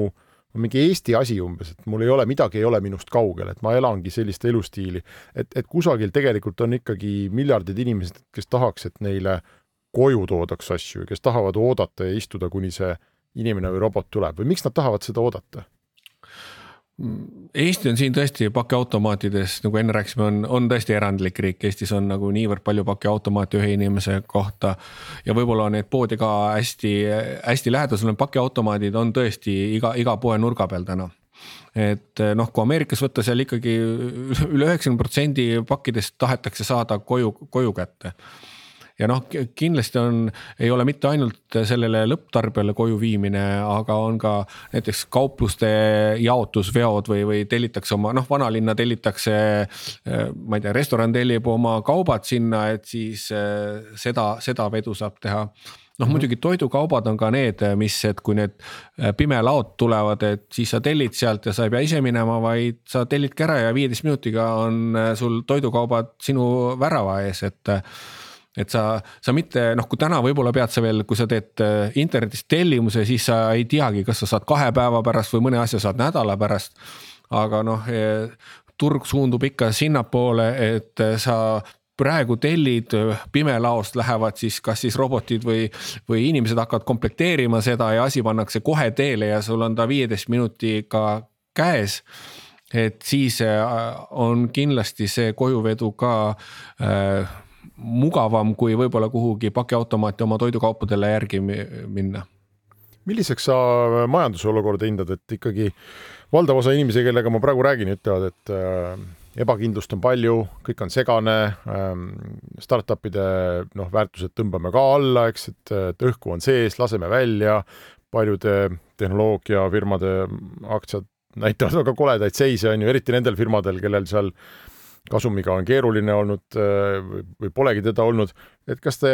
mingi Eesti asi umbes, et mul ei ole, midagi ei ole minust kaugel, et ma elangi sellist elustiili, et, et kusagil tegelikult on ikkagi miljardid inimesed, kes tahaks, et neile koju toodaks asju, kes tahavad oodata ja istuda, kuni see inimene või robot tuleb või miks nad tahavad seda oodata? Eesti on siin tõesti pakiautomaatides, nagu enne rääkisime, on, on tõesti erandlik riik, Eestis on nagu niivõrd palju pakiautomaate ühe inimese kohta. ja võib-olla need poodi ka hästi, hästi lähedasel on pakiautomaadid on tõesti iga, iga poe nurga peal täna et noh, kui Ameerikas võtta seal ikkagi üle üheksakümne protsendi pakkidest tahetakse saada koju, koju kätte ja noh, kindlasti on, ei ole mitte ainult sellele lõpptarbijale koju viimine, aga on ka näiteks kaupluste jaotusveod või, või tellitakse oma noh, vanalinna tellitakse. ma ei tea, restoran tellib oma kaubad sinna, et siis eh, seda, seda vedu saab teha noh, mhm. muidugi toidukaubad on ka need, mis, et kui need eh, pimelaod tulevad, et siis sa tellid sealt ja sa ei pea ise minema, vaid sa tellidki ära ja viieteist minutiga on eh, sul toidukaubad sinu värava ees, et et sa, sa mitte noh, kui täna võib-olla pead sa veel, kui sa teed äh, internetist tellimuse, siis sa ei teagi, kas sa saad kahe päeva pärast või mõne asja saad nädala pärast. aga noh, e, turg suundub ikka sinnapoole, et äh, sa praegu tellid, pimelaost lähevad siis kas siis robotid või, või inimesed hakkavad komplekteerima seda ja asi pannakse kohe teele ja sul on ta viieteist minutiga käes et siis äh, on kindlasti see kojuvedu ka äh, mugavam, kui võib-olla kuhugi pakiautomaati oma toidukaupadele järgi minna. milliseks sa majanduse olukorda hindad, et ikkagi valdav osa inimesi, kellega ma praegu räägin, ütlevad, et äh, ebakindlust on palju, kõik on segane ähm,, startup'ide noh, väärtused tõmbame ka alla, eks, et, et õhku on sees, laseme välja, paljude tehnoloogiafirmade aktsiad näitavad väga koledaid seise, on ju, eriti nendel firmadel, kellel seal kasumiga on keeruline olnud äh, või polegi teda olnud, et kas te,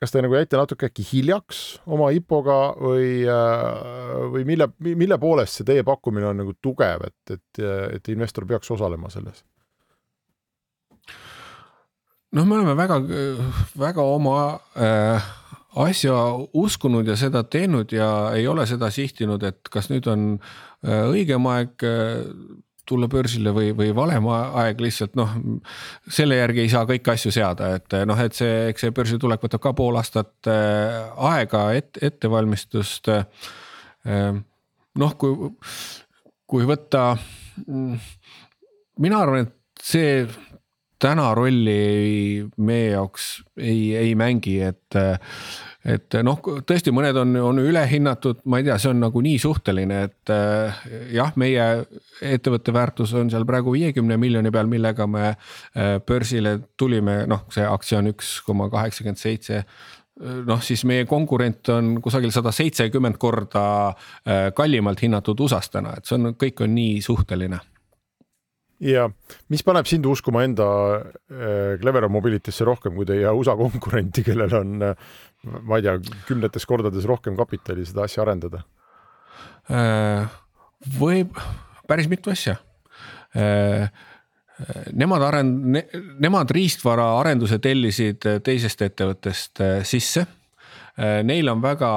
kas te nagu jäite natuke äkki hiljaks oma IPO-ga või, äh, või mille, mille poolest see teie pakkumine on nagu tugev, et, et, et investor peaks osalema selles? noh, me oleme väga, väga oma äh, asja uskunud ja seda teinud ja ei ole seda sihtinud, et kas nüüd on äh, õigem aeg tulla börsile või, või valem aeg lihtsalt noh. selle järgi ei saa kõiki asju seada, et noh, et see, eks see börsile tulek võtab ka pool aastat äh, aega et, ettevalmistust. Äh, noh, kui, kui võtta, mina arvan, et see täna rolli meie jaoks ei, ei mängi, et et noh, tõesti, mõned on, on ülehinnatud, ma ei tea, see on nagu nii suhteline, et äh, jah, meie ettevõtte väärtus on seal praegu viiekümne miljoni peal, millega me äh, börsile tulime, noh, see aktsia on üks koma kaheksakümmend seitse. Noh, siis meie konkurent on kusagil sada seitsekümmend korda kallimalt hinnatud USA-s täna, et see on, kõik on nii suhteline ja mis paneb sind uskuma enda äh, Clevera Mobility'sse rohkem kui teie USA konkurenti, kellel on, äh, ma ei tea, kümnetes kordades rohkem kapitali seda asja arendada? Äh, võib, päris mitu asja. Nemad arend- ne,, nemad riistvara arenduse tellisid teisest ettevõttest sisse Neil on väga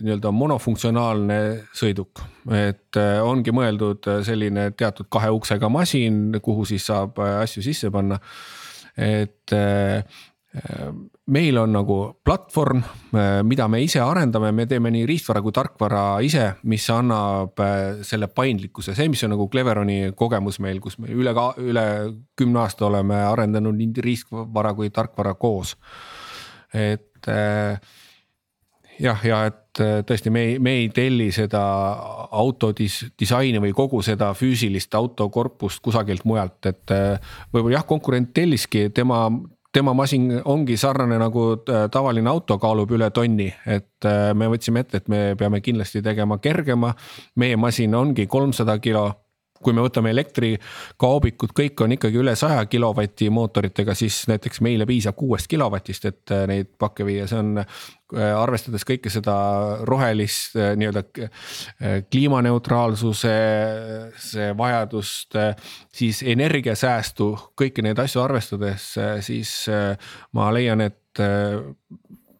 nii-öelda monofunktsionaalne sõiduk, et ongi mõeldud selline teatud kahe uksega masin, kuhu siis saab asju sisse panna. et meil on nagu platvorm, mida me ise arendame, me teeme nii riistvara kui tarkvara ise, mis annab äh, selle paindlikkuse, see, mis on nagu Cleveroni kogemus meil, kus me üle, üle kümne aasta oleme arendanud nii riistvara kui tarkvara koos. et äh, jah, ja et äh, tõesti, me ei, me ei telli seda auto dis, disaini või kogu seda füüsilist autokorpust kusagilt mujalt, et võib-olla jah, konkurent telliski, tema tema masin ongi sarnane nagu äh, tavaline auto, kaalub üle tonni, et äh, me võtsime ette, et me peame kindlasti tegema kergema. meie masin ongi kolmsada kilo kui me võtame elektrikaubikud, kõik on ikkagi üle saja kilovati mootoritega, siis näiteks meile piisab kuuest kilovatist, et äh, neid pakke viia, see on. Äh, arvestades kõike seda rohelist äh, nii-öelda kliimaneutraalsuse, see vajadust, siis energiasäästu, kõiki neid asju arvestades, siis ma leian, et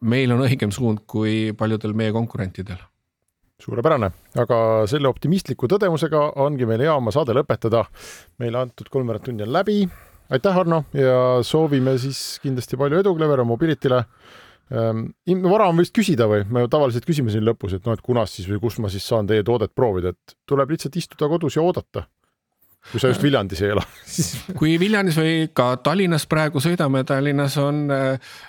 meil on õigem suund kui paljudel meie konkurentidel suurepärane, aga selle optimistliku tõdemusega ongi meil hea oma saade lõpetada. meile antud kolmveerand tundi on läbi. aitäh, Arno ja soovime siis kindlasti palju edu Clevero Mobility'le ähm,. vara on vist küsida või me tavaliselt küsime siin lõpus, et noh, et kunas siis või kus ma siis saan teie toodet proovida, et tuleb lihtsalt istuda kodus ja oodata kui sa just Viljandis ei ela [LAUGHS] kui Viljandis või ka Tallinnas praegu sõidame, Tallinnas on,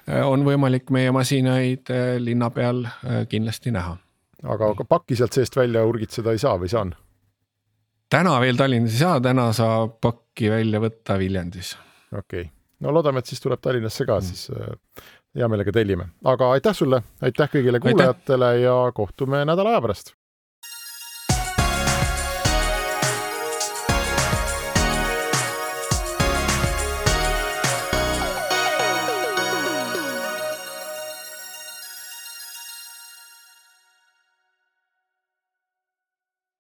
on võimalik meie masinaid linna peal kindlasti näha aga pakki sealt seest välja urgitseda ei saa või saan? täna veel Tallinnas ei saa, täna saab pakki välja võtta Viljandis. okei okay., no loodame, et siis tuleb Tallinnasse ka mm., siis äh, hea meelega tellime, aga aitäh sulle, aitäh kõigile kuulajatele aitäh. ja kohtume nädala aja pärast